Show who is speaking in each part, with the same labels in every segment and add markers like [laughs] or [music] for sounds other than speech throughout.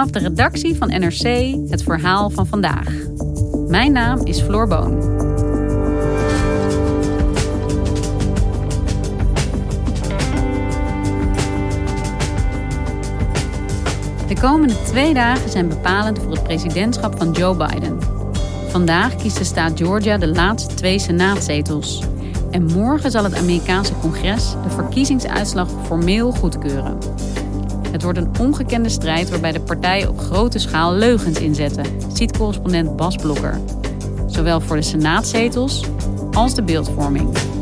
Speaker 1: Vanaf de redactie van NRC het verhaal van vandaag. Mijn naam is Floor Boon. De komende twee dagen zijn bepalend voor het presidentschap van Joe Biden. Vandaag kiest de staat Georgia de laatste twee senaatzetels. En morgen zal het Amerikaanse congres de verkiezingsuitslag formeel goedkeuren. Het wordt een ongekende strijd waarbij de partijen op grote schaal leugens inzetten, ziet correspondent Bas Blokker. Zowel voor de senaatzetels als de beeldvorming.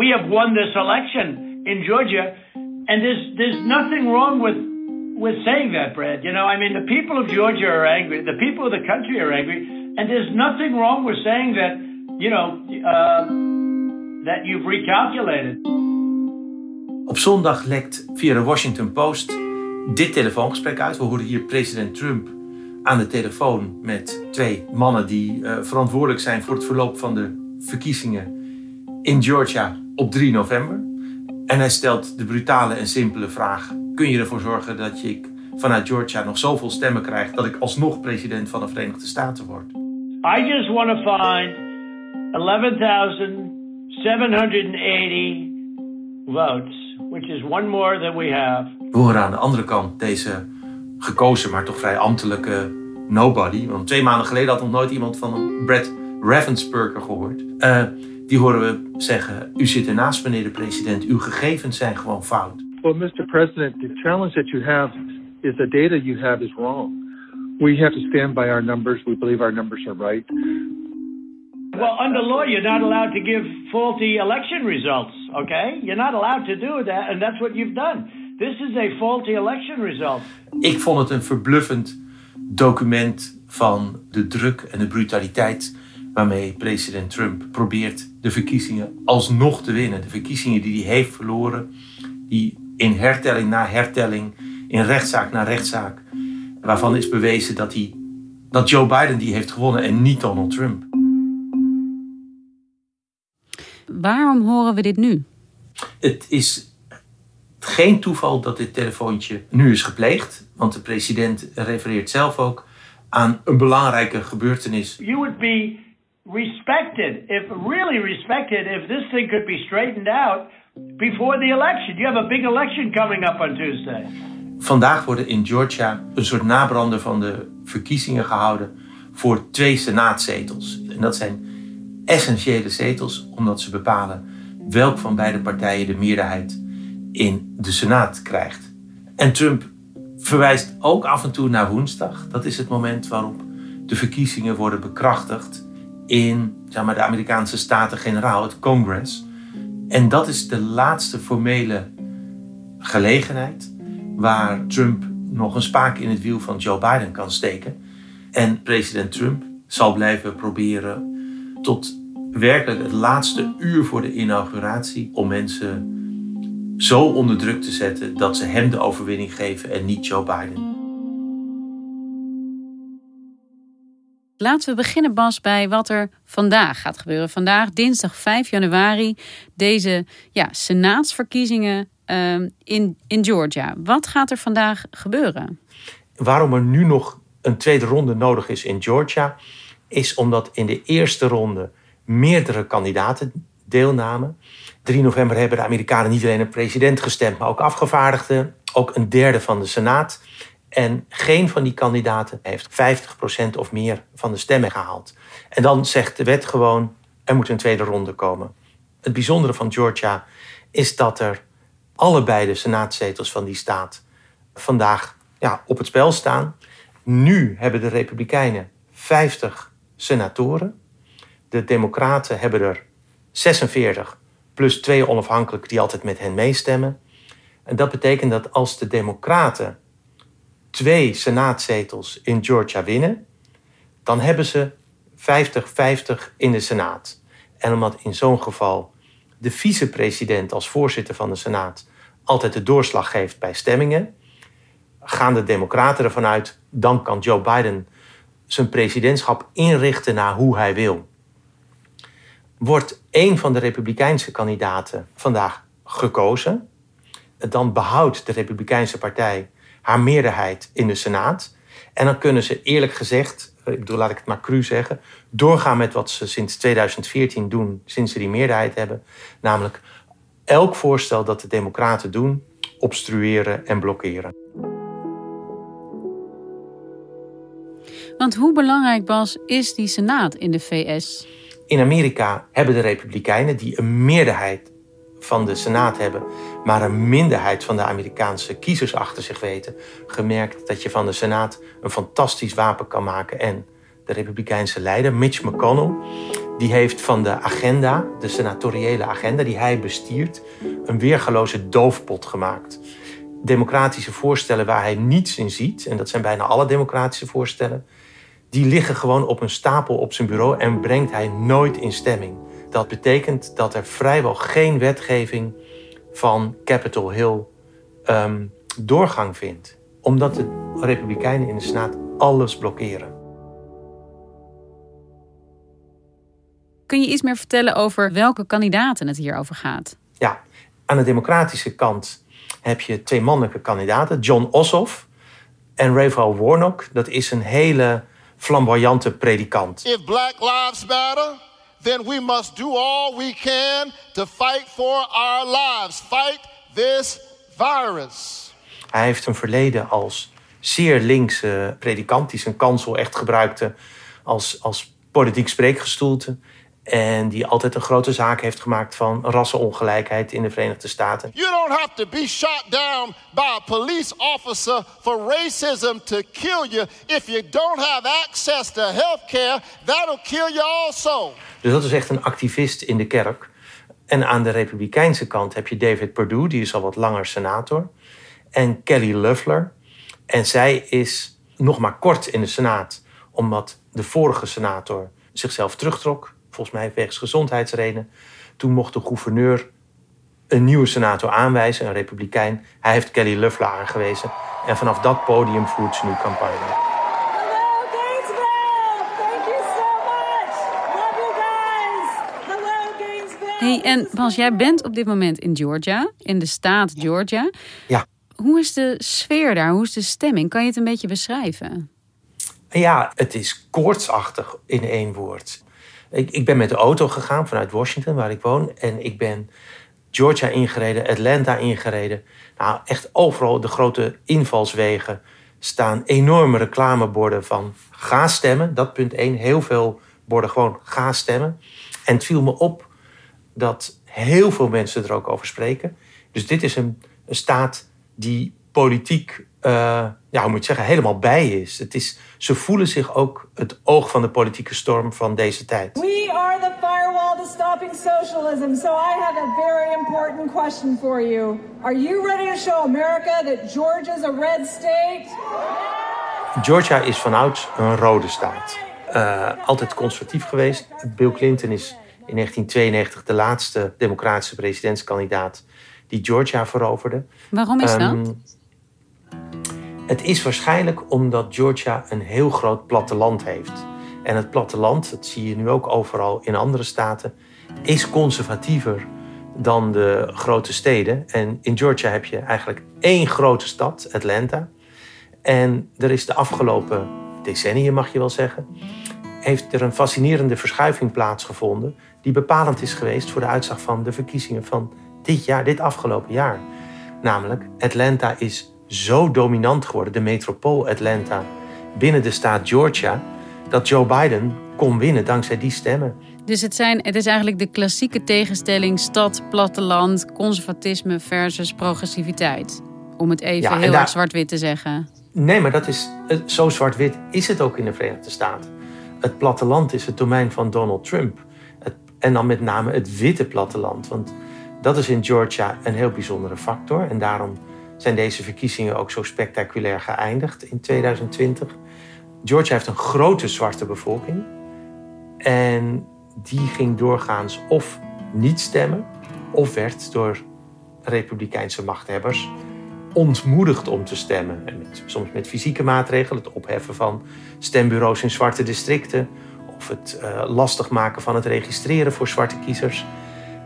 Speaker 2: we have won this election in Georgia, and there's there's nothing wrong with with saying that, Brad. You know, I mean, the people of Georgia are angry, the people of the country are angry, and there's nothing wrong with saying that. You know, uh, that you've recalculated.
Speaker 3: Op zondag lekt via de Washington Post dit telefoongesprek uit. We horen hier president Trump aan de telefoon met twee mannen die uh, verantwoordelijk zijn voor het verloop van de verkiezingen in Georgia op 3 november. En hij stelt de brutale en simpele vraag: kun je ervoor zorgen dat ik vanuit Georgia nog zoveel stemmen krijg dat ik alsnog president van de Verenigde Staten word?
Speaker 2: I just want to find 11,780 votes, which is one more than we have.
Speaker 3: We horen aan de andere kant deze gekozen, maar toch vrij ambtelijke nobody. Want twee maanden geleden had nog nooit iemand van Brad Ravensburger gehoord. Uh, die horen we zeggen: U zit ernaast, meneer de president, uw gegevens zijn gewoon fout.
Speaker 4: Well, Mr. President, the challenge that you have is the data you have is wrong. We have to stand by our numbers. We believe our numbers are right.
Speaker 2: Well, under law, you're not allowed to give faulty election results, okay? You're not allowed to do that, and that's what you've done. This is a faulty election result.
Speaker 3: Ik vond het een verbluffend document van de druk en de brutaliteit waarmee president Trump probeert de verkiezingen alsnog te winnen. De verkiezingen die hij heeft verloren, die in hertelling na hertelling, in rechtszaak na rechtszaak, waarvan is bewezen dat, hij, dat Joe Biden die heeft gewonnen en niet Donald Trump.
Speaker 1: Waarom horen we dit nu?
Speaker 3: Het is geen toeval dat dit telefoontje nu is gepleegd, want de president refereert zelf ook aan een belangrijke gebeurtenis.
Speaker 2: You would be respected, if really respected, if this thing could be straightened out before the election. You have a big election coming up on Tuesday.
Speaker 3: Vandaag worden in Georgia een soort nabrander van de verkiezingen gehouden voor twee senaatzetels. En dat zijn essentiële zetels omdat ze bepalen welk van beide partijen de meerderheid in de Senaat krijgt. En Trump verwijst ook af en toe naar woensdag. Dat is het moment waarop de verkiezingen worden bekrachtigd in zeg maar, de Amerikaanse Staten-Generaal, het Congress. En dat is de laatste formele gelegenheid waar Trump nog een spaak in het wiel van Joe Biden kan steken. En president Trump zal blijven proberen tot werkelijk het laatste uur voor de inauguratie om mensen zo onder druk te zetten dat ze hem de overwinning geven en niet Joe Biden.
Speaker 1: Laten we beginnen, Bas, bij wat er vandaag gaat gebeuren. Vandaag, dinsdag 5 januari, deze ja, senaatsverkiezingen in, in Georgia. Wat gaat er vandaag gebeuren?
Speaker 3: Waarom er nu nog een tweede ronde nodig is in Georgia, is omdat in de eerste ronde meerdere kandidaten deelnamen. 3 november hebben de Amerikanen niet alleen een president gestemd, maar ook afgevaardigden, ook een derde van de Senaat. En geen van die kandidaten heeft 50% of meer van de stemmen gehaald. En dan zegt de wet gewoon, er moet een tweede ronde komen. Het bijzondere van Georgia is dat er allebei de senaatzetels van die staat vandaag ja, op het spel staan. Nu hebben de Republikeinen 50 senatoren. De Democraten hebben er 46, plus twee onafhankelijken die altijd met hen meestemmen. En dat betekent dat als de Democraten twee senaatzetels in Georgia winnen, dan hebben ze 50-50 in de Senaat. En omdat in zo'n geval de vicepresident als voorzitter van de Senaat altijd de doorslag geeft bij stemmingen, gaan de Democraten ervan uit, dan kan Joe Biden zijn presidentschap inrichten naar hoe hij wil. Wordt een van de Republikeinse kandidaten vandaag gekozen, dan behoudt de Republikeinse Partij haar meerderheid in de Senaat. En dan kunnen ze eerlijk gezegd, ik bedoel, laat ik het maar cru zeggen, doorgaan met wat ze sinds 2014 doen, sinds ze die meerderheid hebben. Namelijk elk voorstel dat de Democraten doen, obstrueren en blokkeren.
Speaker 1: Want hoe belangrijk, Bas, is die Senaat in de VS?
Speaker 3: In Amerika hebben de Republikeinen, die een meerderheid van de Senaat hebben, maar een minderheid van de Amerikaanse kiezers achter zich weten, gemerkt dat je van de Senaat een fantastisch wapen kan maken. En de Republikeinse leider, Mitch McConnell, die heeft van de agenda, de senatoriële agenda die hij bestiert, een weergaloze doofpot gemaakt. Democratische voorstellen waar hij niets in ziet, en dat zijn bijna alle democratische voorstellen, die liggen gewoon op een stapel op zijn bureau en brengt hij nooit in stemming. Dat betekent dat er vrijwel geen wetgeving van Capitol Hill ehm, doorgang vindt. Omdat de Republikeinen in de Senaat alles blokkeren.
Speaker 1: Kun je iets meer vertellen over welke kandidaten het hier over gaat?
Speaker 3: Ja, aan de democratische kant heb je twee mannelijke kandidaten. John Ossoff en Raphael Warnock. Dat is een hele flamboyante predikant.
Speaker 5: If black lives matter, then we must do all we can to fight for our lives. Fight this virus.
Speaker 3: Hij heeft een verleden als zeer linkse predikant die zijn kansel echt gebruikte als, als politiek spreekgestoelte. En die altijd een grote zaak heeft gemaakt van rassenongelijkheid in de Verenigde Staten.
Speaker 5: You don't have to be shot down by a police officer for racism to kill you. If you don't have access to health care, that'll kill you also.
Speaker 3: Dus dat is echt een activist in de kerk. En aan de Republikeinse kant heb je David Perdue, die is al wat langer senator. En Kelly Loeffler. En zij is nog maar kort in de Senaat, omdat de vorige senator zichzelf terugtrok volgens mij wegens gezondheidsredenen. Toen mocht de gouverneur een nieuwe senator aanwijzen, een republikein. Hij heeft Kelly Loeffler aangewezen. En vanaf dat podium voert ze nu campagne.
Speaker 1: Hey, en Bas, jij bent op dit moment in Georgia, in de staat Georgia.
Speaker 3: Ja.
Speaker 1: Hoe is de sfeer daar? Hoe is de stemming? Kan je het een beetje beschrijven?
Speaker 3: Ja, het is koortsachtig in één woord. Ik, ik ben met de auto gegaan vanuit Washington, waar ik woon. En ik ben Georgia ingereden, Atlanta ingereden. Nou, echt overal de grote invalswegen staan enorme reclameborden van ga stemmen. Dat punt één. Heel veel borden gewoon ga stemmen. En het viel me op dat heel veel mensen er ook over spreken. Dus dit is een, een staat die politiek, uh, ja, hoe moet je zeggen, helemaal bij is. Het is. Ze voelen zich ook het oog van de politieke storm van deze tijd.
Speaker 6: We are the firewall to stopping socialism. So I have a very important question for you. Are you ready to show America that Georgia is a red state?
Speaker 3: Georgia is vanouds een rode staat. Uh, altijd conservatief geweest. Bill Clinton is in 1992 de laatste democratische presidentskandidaat die Georgia veroverde.
Speaker 1: Waarom is dat? Um,
Speaker 3: het is waarschijnlijk omdat Georgia een heel groot platteland heeft. En het platteland, dat zie je nu ook overal in andere staten, is conservatiever dan de grote steden. En in Georgia heb je eigenlijk één grote stad, Atlanta. En er is de afgelopen decennium mag je wel zeggen, heeft er een fascinerende verschuiving plaatsgevonden die bepalend is geweest voor de uitslag van de verkiezingen van dit jaar, dit afgelopen jaar. Namelijk, Atlanta is zo dominant geworden, de metropool Atlanta, binnen de staat Georgia, dat Joe Biden kon winnen dankzij die stemmen.
Speaker 1: Dus het, zijn, het is eigenlijk de klassieke tegenstelling stad, platteland, conservatisme versus progressiviteit. Om het even heel erg zwart-wit te zeggen.
Speaker 3: Nee, maar dat is, zo zwart-wit is het ook in de Verenigde Staten. Het platteland is het domein van Donald Trump. Het, en dan met name het witte platteland. Want dat is in Georgia een heel bijzondere factor. En daarom zijn deze verkiezingen ook zo spectaculair geëindigd in 2020. Georgia heeft een grote zwarte bevolking. En die ging doorgaans of niet stemmen, of werd door republikeinse machthebbers ontmoedigd om te stemmen. En soms met fysieke maatregelen, het opheffen van stembureaus in zwarte districten, of het uh, lastig maken van het registreren voor zwarte kiezers.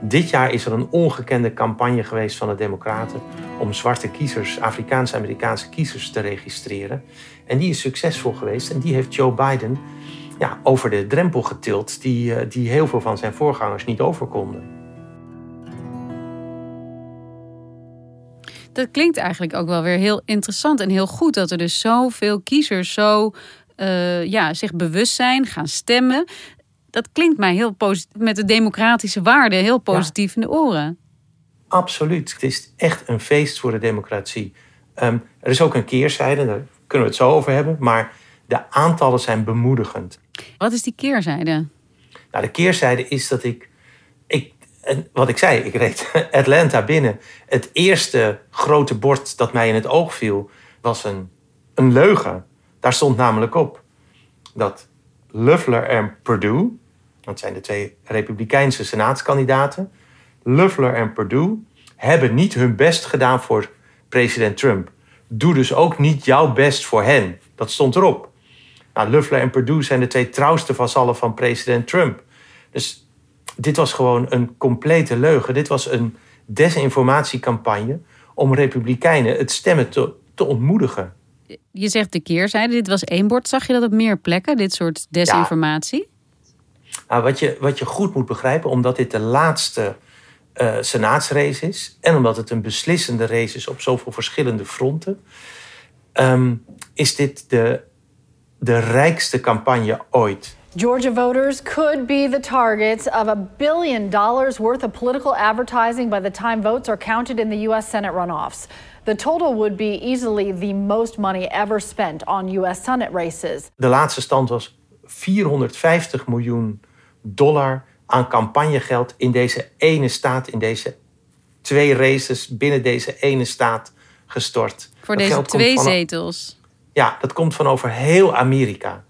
Speaker 3: Dit jaar is er een ongekende campagne geweest van de Democraten om zwarte kiezers, Afrikaanse-Amerikaanse kiezers te registreren. En die is succesvol geweest en die heeft Joe Biden ja, over de drempel getild die, uh, die heel veel van zijn voorgangers niet over konden.
Speaker 1: Dat klinkt eigenlijk ook wel weer heel interessant en heel goed dat er dus zoveel kiezers zo uh, ja, zich bewust zijn, gaan stemmen. Dat klinkt mij heel positief, met de democratische waarden heel positief in de oren.
Speaker 3: Absoluut. Het is echt een feest voor de democratie. Um, er is ook een keerzijde, daar kunnen we het zo over hebben. Maar de aantallen zijn bemoedigend.
Speaker 1: Wat is die keerzijde?
Speaker 3: Nou, de keerzijde is dat ik, ik en wat ik zei, ik reed [laughs] Atlanta binnen. Het eerste grote bord dat mij in het oog viel, was een, een leugen. Daar stond namelijk op dat Loeffler en Perdue, dat zijn de twee Republikeinse senaatskandidaten, Loeffler en Perdue hebben niet hun best gedaan voor president Trump. Doe dus ook niet jouw best voor hen. Dat stond erop. Nou, Loeffler en Perdue zijn de twee trouwste vazallen van president Trump. Dus dit was gewoon een complete leugen. Dit was een desinformatiecampagne om republikeinen het stemmen te, te ontmoedigen.
Speaker 1: Je zegt de keerzijde, dit was één bord. Zag je dat op meer plekken, dit soort desinformatie?
Speaker 3: Nou, wat, je, wat je goed moet begrijpen, omdat dit de laatste uh, senaatsrace is... en omdat het een beslissende race is op zoveel verschillende fronten... Um, is dit de, de rijkste campagne ooit.
Speaker 7: Georgia voters could be the targets of a billion dollars worth of political advertising by the time votes are counted in the U.S. Senate runoffs. The total would be easily the most money ever spent on U.S. Senate races.
Speaker 3: De laatste stand was 450 miljoen dollar aan campagnegeld in deze ene staat, in deze twee races binnen deze ene staat gestort.
Speaker 1: Voor deze twee zetels.
Speaker 3: Ja, dat komt van over heel Amerika.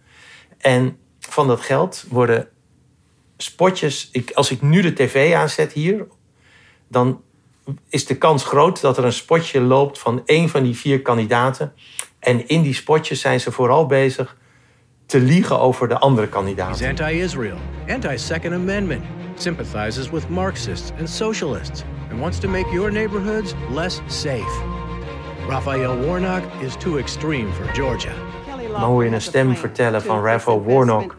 Speaker 3: En van dat geld worden spotjes. Ik, als ik nu de tv aanzet hier, dan is de kans groot dat er een spotje loopt van één van die vier kandidaten. En in die spotjes zijn ze vooral bezig te liegen over de andere kandidaten.
Speaker 8: He's anti-Israel, anti-Second Amendment, sympathizes with Marxists and socialists, and wants to make your neighborhoods less safe. Raphael Warnock is too extreme for Georgia.
Speaker 3: Maar hoor je een stem vertellen van Raphael Warnock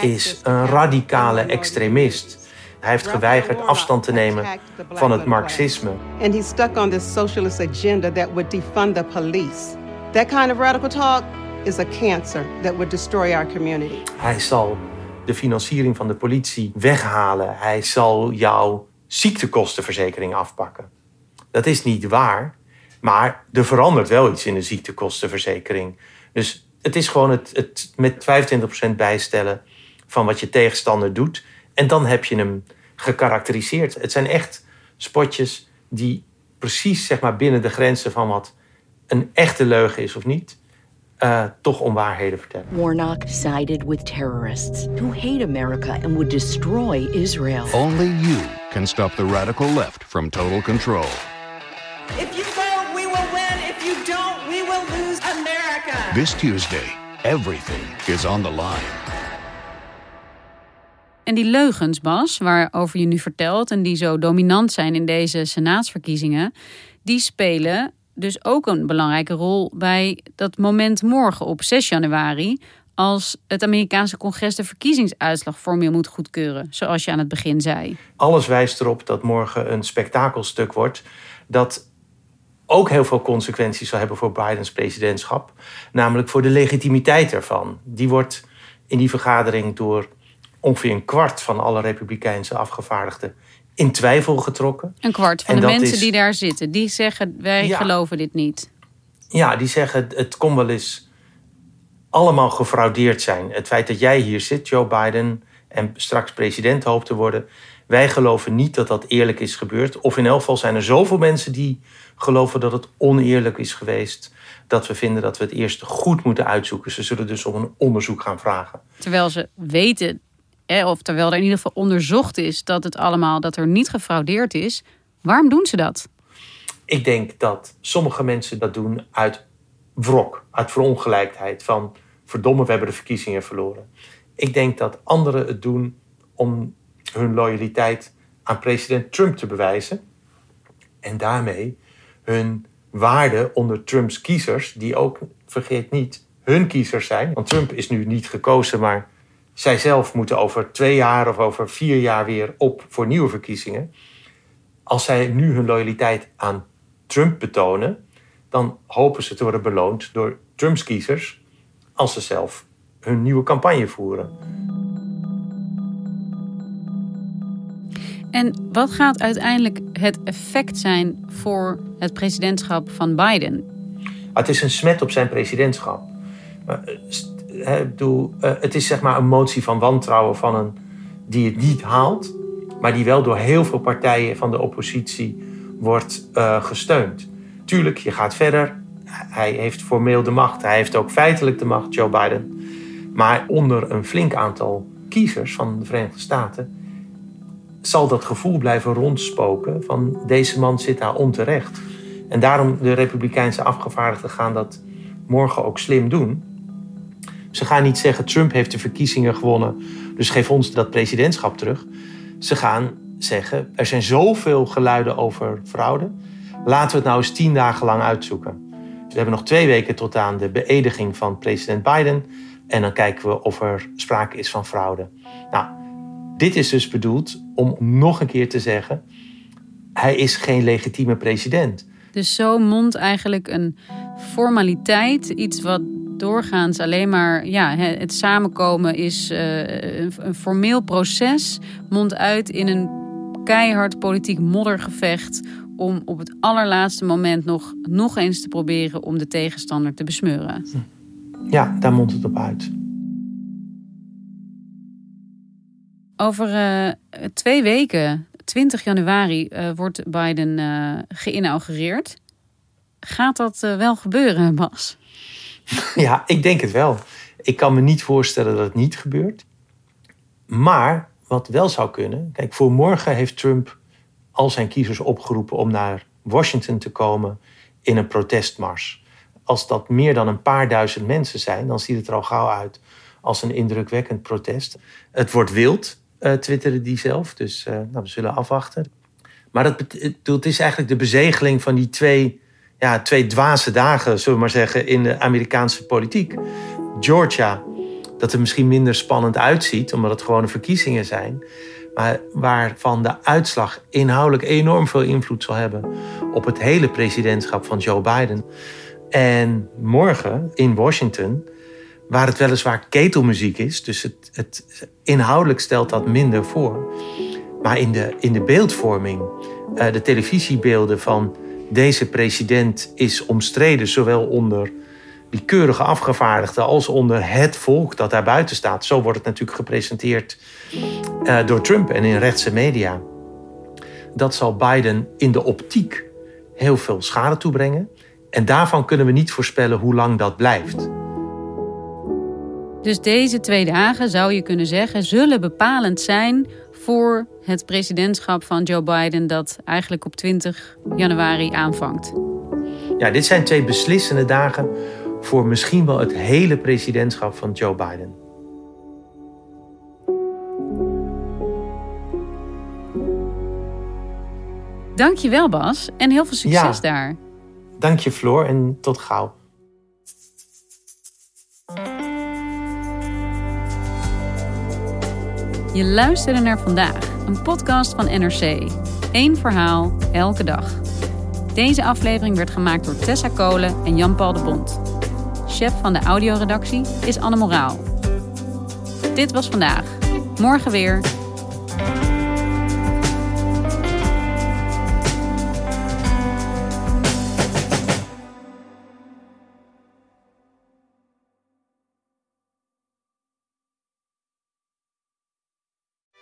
Speaker 3: is een radicale extremist. Hij heeft geweigerd afstand te nemen van het marxisme.
Speaker 9: And he's stuck on this socialist agenda that would defund the police. That kind of radical talk is a cancer that would destroy our community.
Speaker 3: Hij zal de financiering van de politie weghalen. Hij zal jouw ziektekostenverzekering afpakken. Dat is niet waar, maar er verandert wel iets in de ziektekostenverzekering. Dus het is gewoon het, het met 25% bijstellen van wat je tegenstander doet. En dan heb je hem gekarakteriseerd. Het zijn echt spotjes die precies zeg maar, binnen de grenzen van wat een echte leugen is of niet, uh, toch onwaarheden vertellen.
Speaker 10: Warnock sided with terrorists who hate America and would destroy Israel.
Speaker 11: Only you can stop the radical left from total control.
Speaker 12: If you vote, we will win. If you don't, we will lose America.
Speaker 11: This Tuesday, everything is on the line.
Speaker 1: En die leugens, Bas, waarover je nu vertelt en die zo dominant zijn in deze senaatsverkiezingen, die spelen dus ook een belangrijke rol bij dat moment morgen op 6 januari, als het Amerikaanse congres de verkiezingsuitslag formeel moet goedkeuren, zoals je aan het begin zei.
Speaker 3: Alles wijst erop dat morgen een spektakelstuk wordt dat ook heel veel consequenties zal hebben voor Bidens presidentschap, namelijk voor de legitimiteit ervan. Die wordt in die vergadering door ongeveer een kwart van alle Republikeinse afgevaardigden in twijfel getrokken.
Speaker 1: Een kwart van de mensen die daar zitten, die zeggen wij geloven dit niet.
Speaker 3: Ja, die zeggen het kon wel eens allemaal gefraudeerd zijn. Het feit dat jij hier zit, Joe Biden, en straks president hoopt te worden. Wij geloven niet dat dat eerlijk is gebeurd. Of in elk geval zijn er zoveel mensen die geloven dat het oneerlijk is geweest. Dat we vinden dat we het eerst goed moeten uitzoeken. Ze zullen dus om een onderzoek gaan vragen.
Speaker 1: Terwijl ze weten, of terwijl er in ieder geval onderzocht is dat het allemaal, dat er niet gefraudeerd is. Waarom doen ze dat?
Speaker 3: Ik denk dat sommige mensen dat doen uit wrok, uit verongelijkheid. Van verdomme, we hebben de verkiezingen verloren. Ik denk dat anderen het doen om hun loyaliteit aan president Trump te bewijzen. En daarmee hun waarde onder Trumps kiezers, die ook, vergeet niet, hun kiezers zijn. Want Trump is nu niet gekozen, maar zij zelf moeten over twee jaar of over vier jaar weer op voor nieuwe verkiezingen. Als zij nu hun loyaliteit aan Trump betonen, dan hopen ze te worden beloond door Trumps kiezers als ze zelf hun nieuwe campagne voeren.
Speaker 1: En wat gaat uiteindelijk het effect zijn voor het presidentschap van Biden?
Speaker 3: Het is een smet op zijn presidentschap. Eh, eh, het is zeg maar een motie van wantrouwen van een die het niet haalt, maar die wel door heel veel partijen van de oppositie wordt uh, gesteund. Tuurlijk, je gaat verder. Hij heeft formeel de macht. Hij heeft ook feitelijk de macht, Joe Biden. Maar onder een flink aantal kiezers van de Verenigde Staten zal dat gevoel blijven rondspoken van deze man zit daar onterecht. En daarom de Republikeinse afgevaardigden gaan dat morgen ook slim doen. Ze gaan niet zeggen Trump heeft de verkiezingen gewonnen, dus geef ons dat presidentschap terug. Ze gaan zeggen er zijn zoveel geluiden over fraude. Laten we het nou eens tien dagen lang uitzoeken. We hebben nog twee weken tot aan de beëdiging van president Biden. En dan kijken we of er sprake is van fraude. Nou, dit is dus bedoeld om nog een keer te zeggen: hij is geen legitieme president.
Speaker 1: Dus zo mondt eigenlijk een formaliteit, iets wat doorgaans alleen maar ja, het samenkomen is uh, een, een, formeel proces, mondt uit in een keihard politiek moddergevecht om op het allerlaatste moment nog, nog eens te proberen om de tegenstander te besmeuren.
Speaker 3: Ja, daar mondt het op uit.
Speaker 1: Over uh, twee weken, 20 januari, uh, wordt Biden uh, geïnaugureerd. Gaat dat wel gebeuren, Bas? [laughs]
Speaker 3: Ja, ik denk het wel. Ik kan me niet voorstellen dat het niet gebeurt. Maar wat wel zou kunnen. Kijk, voor morgen heeft Trump al zijn kiezers opgeroepen om naar Washington te komen in een protestmars. Als dat meer dan een paar duizend mensen zijn, dan ziet het er al gauw uit als een indrukwekkend protest. Het wordt wild, uh, twitterde die zelf, dus uh, nou, we zullen afwachten. Maar dat, is eigenlijk de bezegeling van die twee, ja, twee dwaze dagen, zullen we maar zeggen, in de Amerikaanse politiek. Georgia, dat er misschien minder spannend uitziet, omdat het gewone verkiezingen zijn maar waarvan de uitslag inhoudelijk enorm veel invloed zal hebben op het hele presidentschap van Joe Biden. En morgen in Washington, waar het weliswaar ketelmuziek is, dus het, het inhoudelijk stelt dat minder voor. Maar in de, in de beeldvorming, uh, de televisiebeelden van deze president is omstreden, zowel onder die keurige afgevaardigden als onder het volk dat daar buiten staat. Zo wordt het natuurlijk gepresenteerd uh, door Trump en in rechtse media. Dat zal Biden in de optiek heel veel schade toebrengen. En daarvan kunnen we niet voorspellen hoe lang dat blijft.
Speaker 1: Dus deze twee dagen, zou je kunnen zeggen, zullen bepalend zijn voor het presidentschap van Joe Biden dat eigenlijk op 20 januari aanvangt.
Speaker 3: Ja, dit zijn twee beslissende dagen voor misschien wel het hele presidentschap van Joe Biden.
Speaker 1: Dankjewel Bas en heel veel succes ja. daar.
Speaker 3: Dank je Floor en tot gauw.
Speaker 1: Je luisterde naar vandaag, een podcast van NRC. Eén verhaal, elke dag. Deze aflevering werd gemaakt door Tessa Kolen en Jan-Paul de Bond. Chef van de audioredactie is Anne Moraal. Dit was vandaag. Morgen weer.